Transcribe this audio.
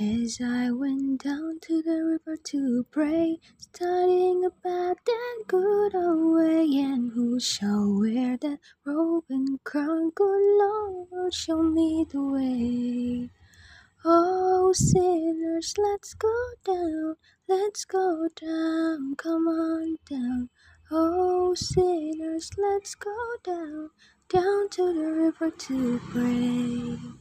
As I went down to the river to pray, studying about that good old way, and who shall wear that robe and crown? Good Lord, show me the way. Oh, sinners, let's go down, let's go down, come on down. Oh, sinners, let's go down, down to the river to pray.